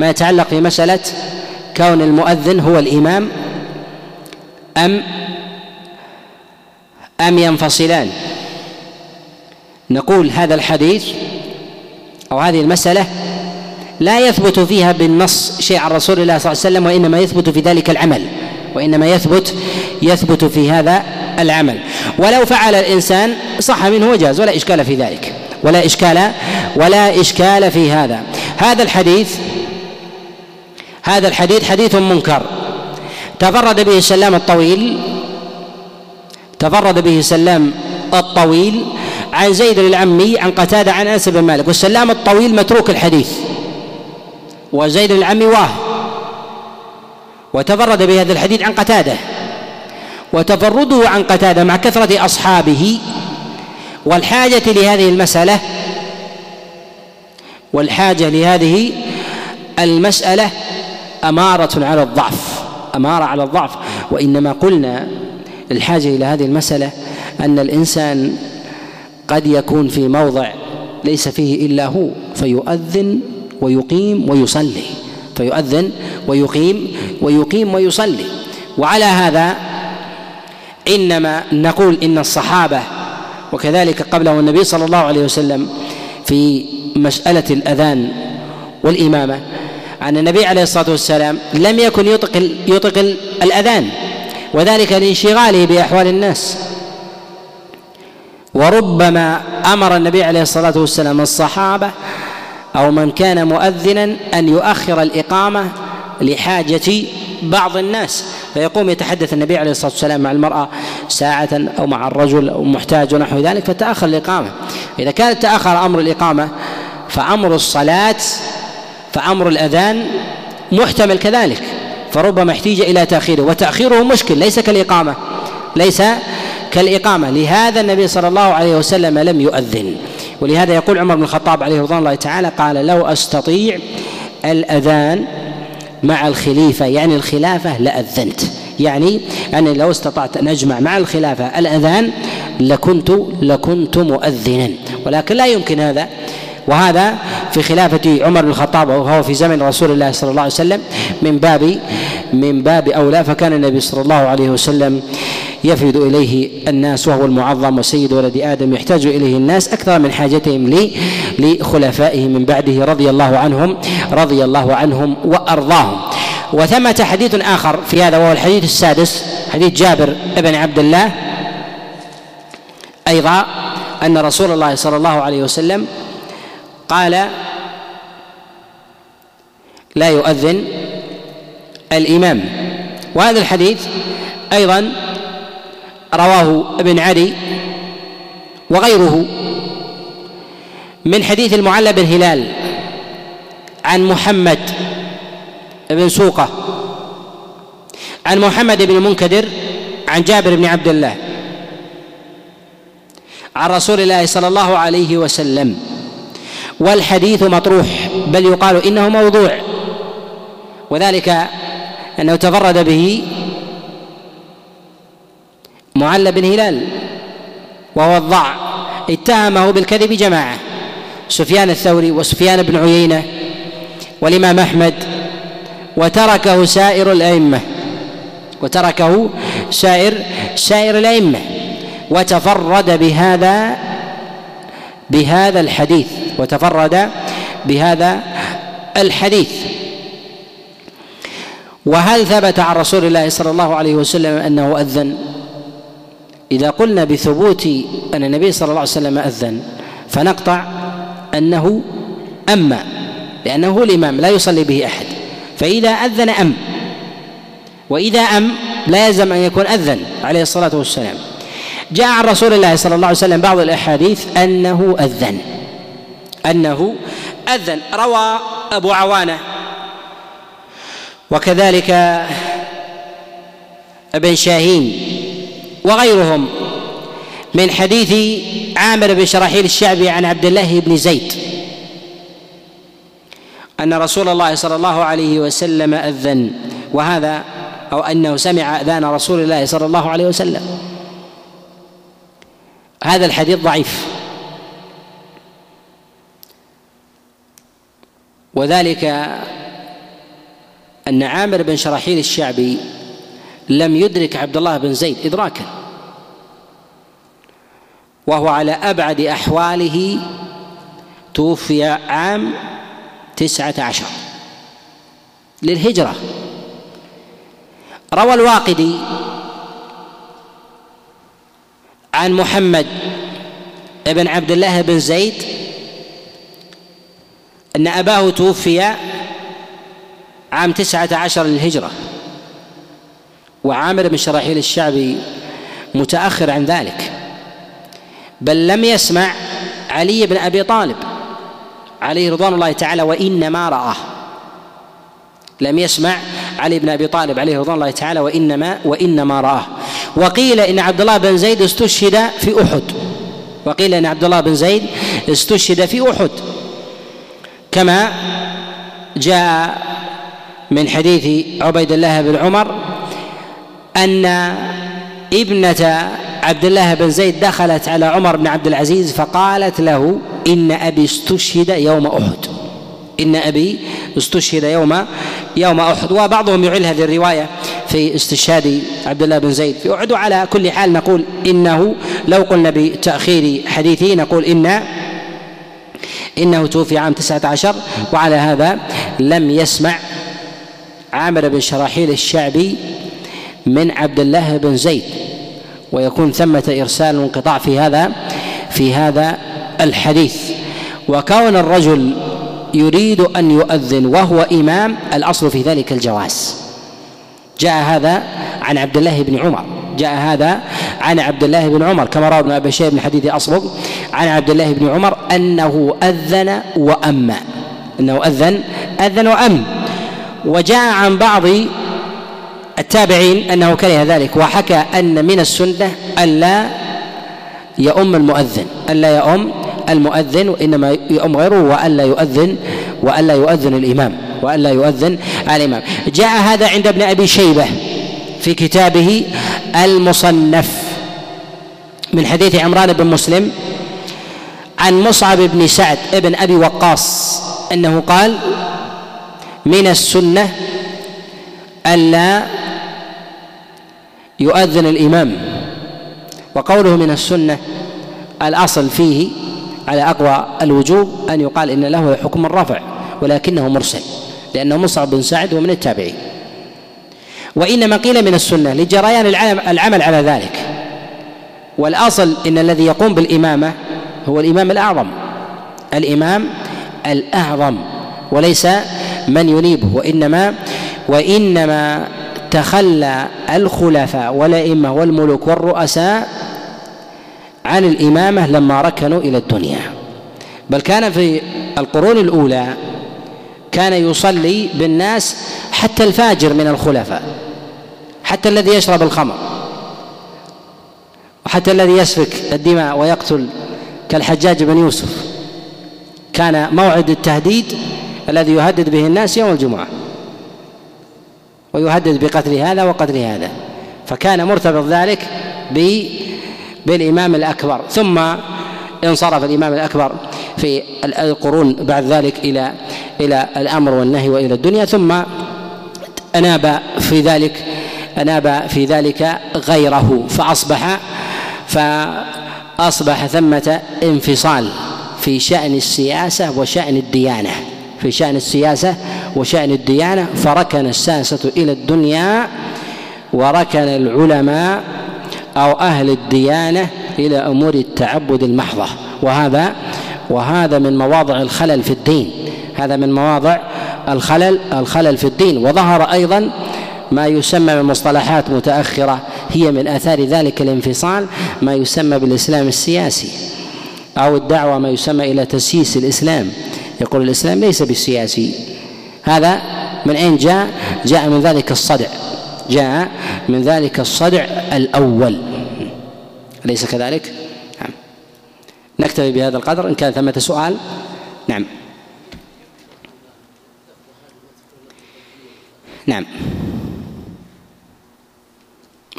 ما يتعلق في مسألة كون المؤذن هو الإمام أم أم ينفصلان. نقول هذا الحديث أو هذه المسألة لا يثبت فيها بالنص شيء عن رسول الله صلى الله عليه وسلم وإنما يثبت في ذلك العمل وإنما يثبت يثبت في هذا العمل. ولو فعل الإنسان صح منه وجاز ولا إشكال في ذلك. ولا إشكال ولا إشكال في هذا. هذا الحديث هذا الحديث حديث منكر. تفرد به سلام الطويل تفرد به سلام الطويل عن زيد العمي عن قتادة عن أنس بن مالك. والسلام الطويل متروك الحديث. وزيد العمي واه. وتفرد بهذا الحديث عن قتادة. وتفرده عن قتادة مع كثرة أصحابه. والحاجة لهذه المسألة والحاجة لهذه المسألة أمارة على الضعف أمارة على الضعف. وإنما قلنا الحاجة إلى هذه المسألة أن الإنسان قد يكون في موضع ليس فيه إلا هو فيؤذن ويقيم ويصلي فيؤذن ويقيم ويقيم ويصلي. وعلى هذا إنما نقول إن الصحابة وكذلك قبله النبي صلى الله عليه وسلم في مسألة الأذان والإمامة أن النبي عليه الصلاة والسلام لم يكن يطق يطق الأذان وذلك لانشغاله بأحوال الناس. وربما أمر النبي عليه الصلاة والسلام الصحابة أو من كان مؤذنا أن يؤخر الإقامة لحاجة بعض الناس فيقوم يتحدث النبي عليه الصلاة والسلام مع المرأة ساعة أو مع الرجل أو محتاج ونحو ذلك فتأخر الإقامة. إذا كان تأخر أمر الإقامة فأمر الصلاة فأمر الأذان محتمل كذلك. فربما احتيج إلى تأخيره وتأخيره مشكل ليس كالإقامة ليس كالإقامة. لهذا النبي صلى الله عليه وسلم لم يؤذن. ولهذا يقول عمر بن الخطاب عليه رضوان الله تعالى قال لو أستطيع الأذان مع الخليفة يعني الخلافة لأذنت. يعني أني لو استطعت أن أجمع مع الخلافة الأذان لكنت لكنت مؤذنا. ولكن لا يمكن هذا. وهذا في خلافة عمر بن الخطاب وهو في زمن رسول الله صلى الله عليه وسلم من باب من باب أولى. فكان النبي صلى الله عليه وسلم يفد إليه الناس وهو المعظم وسيد ولد آدم يحتاج إليه الناس أكثر من حاجتهم لي لخلفائه من بعده رضي الله عنهم رضي الله عنهم وأرضاهم. وثمة حديث آخر في هذا وهو الحديث السادس حديث جابر بن عبد الله. أيضا أن رسول الله صلى الله عليه وسلم قال لا يؤذن الإمام. وهذا الحديث أيضا رواه ابن علي وغيره من حديث المعلى بن هلال عن محمد بن سوقة. عن محمد بن منكدر عن جابر بن عبد الله. عن رسول الله صلى الله عليه وسلم. والحديث مطروح بل يقال إنه موضوع. وذلك أنه تفرد به معل بن هلال وهو الضع. اتهمه بالكذب جماعة. سفيان الثوري وسفيان بن عيينة والإمام أحمد وتركه سائر الأئمة. وتركه سائر سائر الأئمة. وتفرد بهذا بهذا الحديث. وتفرد بهذا الحديث. وهل ثبت عن رسول الله صلى الله عليه وسلم أنه أذن؟ إذا قلنا بثبوت أن النبي صلى الله عليه وسلم أذن فنقطع أنه أما لأنه هو الإمام لا يصلي به أحد. فإذا أذن أم. وإذا أم لا يلزم أن يكون أذن عليه الصلاة والسلام. جاء عن رسول الله صلى الله عليه وسلم بعض الأحاديث أنه أذن. أنه أذن. روى أبو عوانة. وكذلك ابن شاهين وغيرهم. من حديث عامر بن شراحيل الشعبي عن عبد الله بن زيد. أن رسول الله صلى الله عليه وسلم أذن وهذا أو أنه سمع أذان رسول الله صلى الله عليه وسلم. هذا الحديث ضعيف. وذلك أن عامر بن شراحيل الشعبي لم يدرك عبد الله بن زيد ادراكا وهو على أبعد أحواله توفي عام تسعة عشر. للهجرة. روى الواقدي عن محمد بن عبد الله بن زيد أن أباه توفي عام تسعة عشر للهجرة وعامر بن شراحيل الشعبي متأخر عن ذلك بل لم يسمع علي بن أبي طالب. عليه رضوان الله تعالى وإنما رآه. لم يسمع علي بن أبي طالب عليه رضوان الله تعالى وانما وإنما رآه. وقيل إن عبد الله بن زيد استشهد في أحد. وقيل إن عبد الله بن زيد استشهد في أحد. كما جاء من حديث عبيد الله بن عمر أن ابنة عبد الله بن زيد دخلت على عمر بن عبد العزيز فقالت له إن أبي استشهد يوم أحد. إن أبي استشهد يوم يوم أحد. وبعضهم يعل هذه الرواية في استشهاد عبد الله بن زيد. في احد وعلى كل حال نقول إنه لو قلنا بتأخير حديثه نقول ان إنه توفي عام تسعة عشر وعلى هذا لم يسمع عامر بن شراحيل الشعبي من عبد الله بن زيد. ويكون ثمة إرسال وانقطاع في هذا في هذا الحديث. وكون الرجل يريد أن يؤذن وهو إمام الأصل في ذلك الجواز. جاء هذا عن عبد الله بن عمر. جاء هذا عن عبد الله بن عمر كما روى ابن أبي شيبة من حديث أصبغ عن عبد الله بن عمر أنه أذن وأمى أنه أذن أذن وأم. وجاء عن بعض التابعين أنه كره ذلك وحكى أن من السنة الا يؤم المؤذن الا يؤم المؤذن وإنما يؤم غيره والا يؤذن والا يؤذن الإمام والا يؤذن الإمام. جاء هذا عند ابن أبي شيبة في كتابه المصنف من حديث عمران بن مسلم عن مصعب بن سعد بن أبي وقاص أنه قال من السنة ألا يؤذن الإمام. وقوله من السنة الأصل فيه على أقوى الوجوب أن يقال إن له حكم الرفع ولكنه مرسل لأنه مصعب بن سعد ومن التابعين. وإنما قيل من السنة لجريان العمل على ذلك. والأصل إن الذي يقوم بالإمامة هو الإمام الأعظم. الإمام الأعظم وليس من ينيبه وإنما وإنما تخلى الخلفاء والأئمة والملوك والرؤساء عن الإمامة لما ركنوا إلى الدنيا. بل كان في القرون الأولى كان يصلي بالناس حتى الفاجر من الخلفاء حتى الذي يشرب الخمر وحتى الذي يسفك الدماء ويقتل كالحجاج بن يوسف. كان موعد التهديد الذي يهدد به الناس يوم الجمعة. ويهدد بقتل هذا وقتل هذا. فكان مرتبط ذلك بالإمام الأكبر. ثم انصرف الإمام الأكبر في القرون بعد ذلك إلى إلى الأمر والنهي وإلى الدنيا. ثم أناب في ذلك أناب في ذلك غيره فأصبح فأصبح ثمة انفصال في شأن السياسة وشأن الديانة. في شأن السياسة وشأن الديانة فركن الساسة إلى الدنيا وركن العلماء أو أهل الديانة إلى أمور التعبد المحضة. وهذا وهذا من مواضع الخلل في الدين. هذا من مواضع الخلل الخلل في الدين. وظهر أيضا ما يسمى بمصطلحات متأخرة هي من آثار ذلك الانفصال ما يسمى بالإسلام السياسي أو الدعوة ما يسمى إلى تسييس الإسلام. يقول الإسلام ليس بالسياسي. هذا من أين جاء؟ جاء من ذلك الصدع. جاء من ذلك الصدع الأول. أليس كذلك؟ نعم. نكتفي بهذا القدر. إن كان ثمة سؤال. نعم. نعم.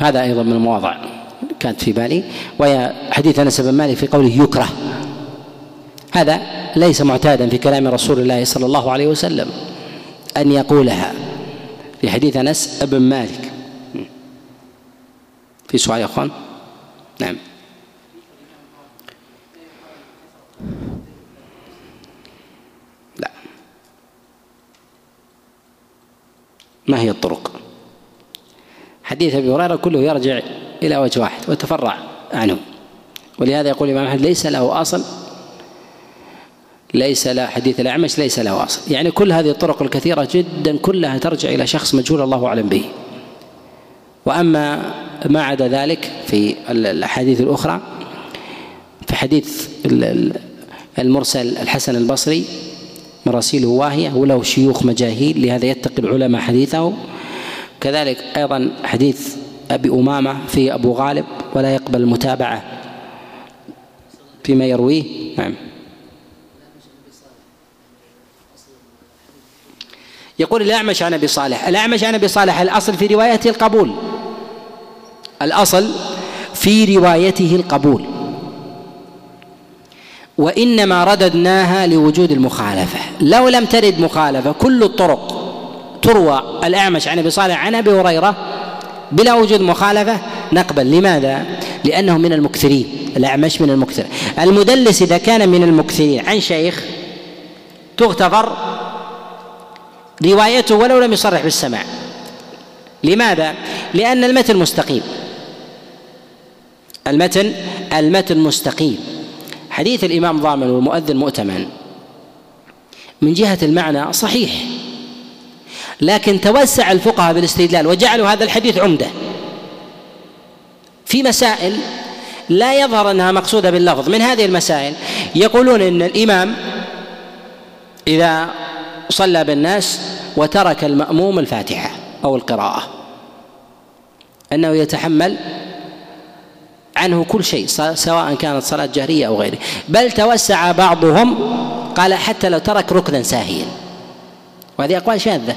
هذا أيضا من المواضع كانت في بالي. وهي حديث أنس بن مالك في قوله يكره. هذا ليس معتادا في كلام رسول الله صلى الله عليه وسلم أن يقولها. في حديث أنس بن مالك. في سؤال يا أخوان؟ نعم. لا. ما هي الطرق؟ حديث أبي هريرة كله يرجع إلى وجه واحد ويتفرع عنه. ولهذا يقول الإمام أحمد ليس له أصل ليس لا حديث الأعمش ليس له أصل يعني كل هذه الطرق الكثيرة جدا كلها ترجع إلى شخص مجهول الله أعلم به. وأما ما عدا ذلك في الأحاديث الأخرى في حديث المرسل الحسن البصري مراسيله واهية وله شيوخ مجاهيل لهذا يتقي العلماء حديثه. كذلك أيضا حديث أبي أمامة في أبو غالب ولا يقبل المتابعة فيما يرويه. نعم. يقول الأعمش عن أبي صالح. الأعمش عن أبي صالح الأصل في روايته القبول. الأصل في روايته القبول. وإنما رددناها لوجود المخالفة. لو لم ترد مخالفة كل الطرق تروى الأعمش عن أبي صالح عن أبي هريرة بلا وجود مخالفة نقبل. لماذا؟ لأنه من المكثرين. الأعمش من المكثر. المدلس إذا كان من المكثرين. عن شيخ تغتفر روايته ولو لم يصرح بالسماع. لماذا؟ لأن المتن مستقيم. المتن المتن مستقيم. حديث الإمام ضامن والمؤذن مؤتمن. من جهة المعنى صحيح. لكن توسع الفقهاء بالاستدلال وجعلوا هذا الحديث عمدة. في مسائل لا يظهر أنها مقصودة باللفظ. من هذه المسائل؟ يقولون إن الإمام إذا صلى بالناس وترك المأموم الفاتحة أو القراءة. أنه يتحمل عنه كل شيء سواء كانت صلاة جهرية أو غيره. بل توسع بعضهم قال حتى لو ترك ركنا ساهيا. وهذه أقوال شاذة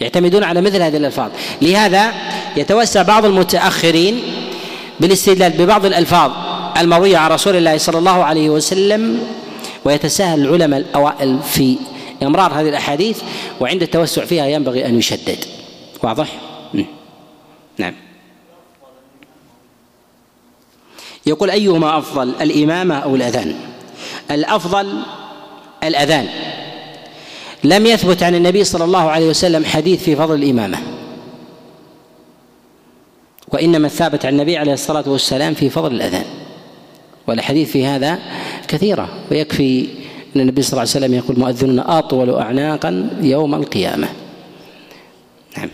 يعتمدون على مثل هذه الألفاظ. لهذا يتوسع بعض المتأخرين بالاستدلال ببعض الألفاظ المروية عن رسول الله صلى الله عليه وسلم ويتساهل العلماء الأوائل في إمرار هذه الأحاديث وعند التوسع فيها ينبغي أن يشدد. واضح؟ نعم. يقول أيهما أفضل الإمامة أو الأذان؟ الأفضل الأذان. لم يثبت عن النبي صلى الله عليه وسلم حديث في فضل الإمامة. وإنما الثابت عن النبي عليه الصلاة والسلام في فضل الأذان. والأحاديث في هذا كثيرة ويكفي أن النبي صلى الله عليه وسلم يقول مؤذننا أطول أعناقا يوم القيامة. نعم.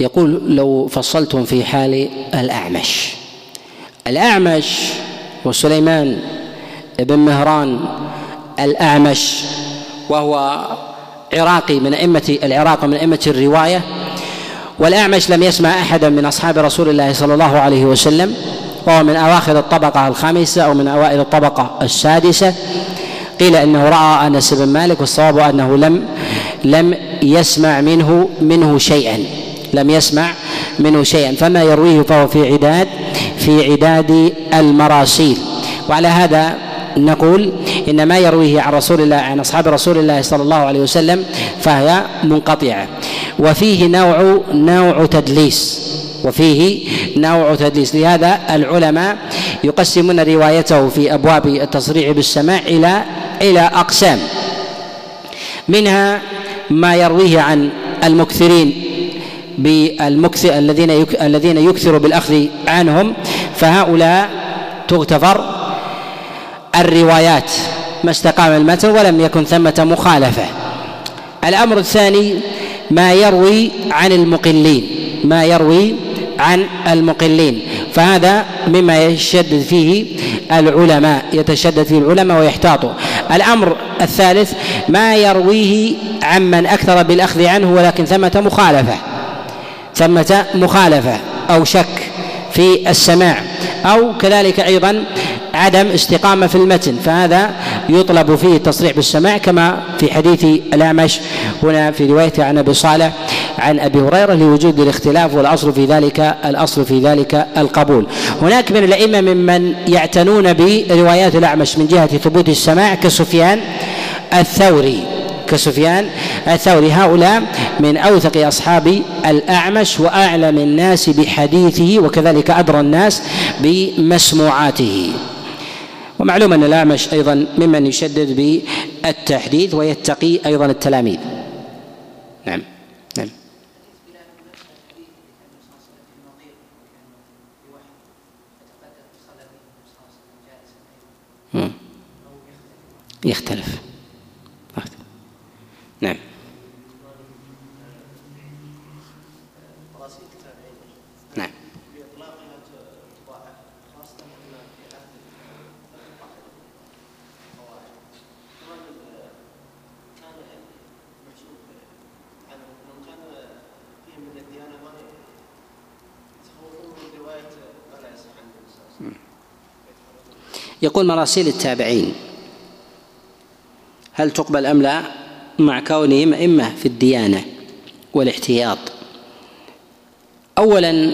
يقول لو فصلتم في حال الأعمش. الأعمش وسليمان بن مهران الأعمش وهو عراقي من أئمة العراق ومن أئمة الرواية. والأعمش لم يسمع أحدا من أصحاب رسول الله صلى الله عليه وسلم. وهو من أواخر الطبقة الخامسة أو من أوائل الطبقة السادسة. قيل إنه رأى انس بن مالك والصواب أنه لم لم يسمع منه منه شيئا. لم يسمع منه شيئا. فما يرويه فهو في عداد في عداد المراسيل. وعلى هذا نقول إن ما يرويه عن رسول الله عن أصحاب رسول الله صلى الله عليه وسلم فهي منقطعة. وفيه نوع نوع تدليس. وفيه نوع تدليس. لهذا العلماء يقسمون روايته في أبواب التصريح بالسماع إلى إلى أقسام. منها ما يرويه عن المكثرين بالمكثر الذين الذين يكثر بالأخذ عنهم. فهؤلاء تغتفر الروايات ما استقام المتن ولم يكن ثمة مخالفة. الأمر الثاني ما يروي عن المقلين ما يروي عن المقلين. فهذا مما يشدد فيه العلماء يتشدد فيه العلماء ويحتاطوا الأمر الثالث ما يرويه عمن أكثر بالأخذ عنه ولكن ثمة مخالفة. ثمة مخالفة أو شك في السماع. أو كذلك أيضا عدم استقامة في المتن. فهذا يطلب فيه التصريح بالسماع كما في حديث الأعمش هنا في روايته عن أبي صالح عن أبي هريرة لوجود الاختلاف والأصل في ذلك الأصل في ذلك القبول. هناك من الأئمة ممن يعتنون بروايات الأعمش من جهة ثبوت السماع كسفيان الثوري. كسفيان الثوري. هؤلاء من أوثق أصحاب الأعمش وأعلم الناس بحديثه وكذلك أدرى الناس بمسموعاته. ومعلوم أن الأعمش أيضا ممن يشدد بالتحديث ويتقي أيضا التلاميذ. نعم. يختلف. نعم. نعم. يقول مراسيل التابعين هل تقبل أم لا؟ مع كونهم أئمة في الديانة والاحتياط. أولا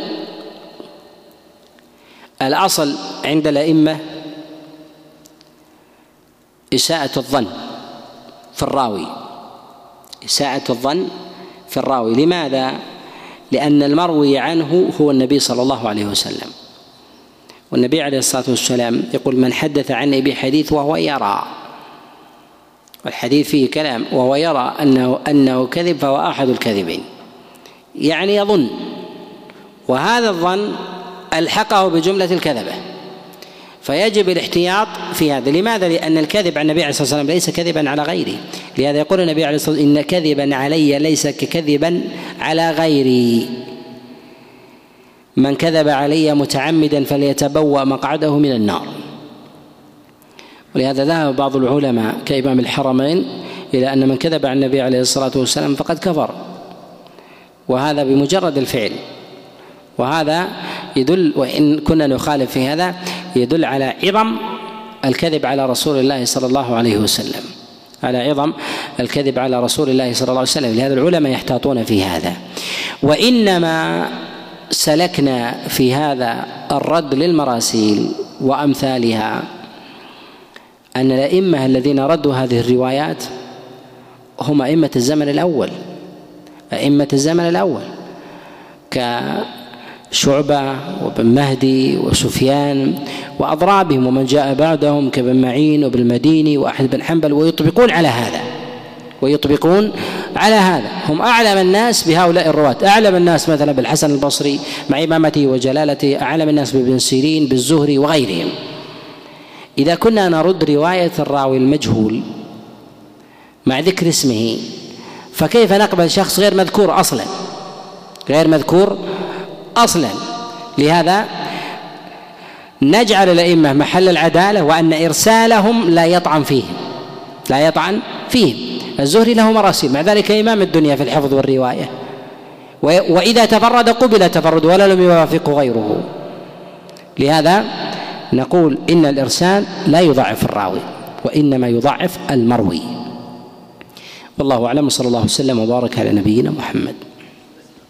الأصل عند الأئمة إساءة الظن في الراوي. إساءة الظن في الراوي. لماذا؟ لأن المروي عنه هو النبي صلى الله عليه وسلم. والنبي عليه الصلاة والسلام يقول من حدث عني بحديث وهو يرى. والحديث فيه كلام وهو يرى انه أنه كذب فهو أحد الكذبين. يعني يظن. وهذا الظن ألحقه بجملة الكذبة. فيجب الاحتياط في هذا. لماذا؟ لأن الكذب عن النبي عليه الصلاة والسلام ليس كذبا على غيره لهذا يقول النبي عليه الصلاة والسلام إن كذبا علي ليس ككذبا على غيري. من كذب علي متعمدا فليتبوأ مقعده من النار. ولهذا ذهب بعض العلماء كإمام الحرمين إلى أن من كذب على النبي عليه الصلاة والسلام فقد كفر. وهذا بمجرد الفعل. وهذا يدل وإن كنا نخالف في هذا يدل على عظم الكذب على رسول الله صلى الله عليه وسلم. على عظم الكذب على رسول الله صلى الله عليه وسلم. لهذا العلماء يحتاطون في هذا. وإنما سلكنا في هذا الرد للمراسيل وأمثالها. أن الأئمة الذين ردوا هذه الروايات هم أئمة الزمن الأول. أئمة الزمن الأول. كشعبة وابن مهدي وسفيان وأضرابهم ومن جاء بعدهم كابن معين وابن المديني وأحمد بن حنبل ويطبقون على هذا. ويطبقون على هذا. هم أعلم الناس بهؤلاء الرواة. أعلم الناس مثلا بالحسن البصري مع إمامته وجلالته. أعلم الناس بابن سيرين بالزهري وغيرهم. إذا كنا نرد رواية الراوي المجهول مع ذكر اسمه فكيف نقبل شخص غير مذكور أصلا؟ غير مذكور أصلا. لهذا نجعل الأئمة محل العدالة وأن إرسالهم لا يطعن فيهم. لا يطعن فيهم. الزهري له مراسيل مع ذلك إمام الدنيا في الحفظ والرواية. وإذا تفرد قبل تفرد ولا لم يوافقه غيره. لهذا نقول إن الإرسال لا يضعف الراوي وإنما يضعف المروي. والله أعلم صلى الله وسلم وبارك على نبينا محمد.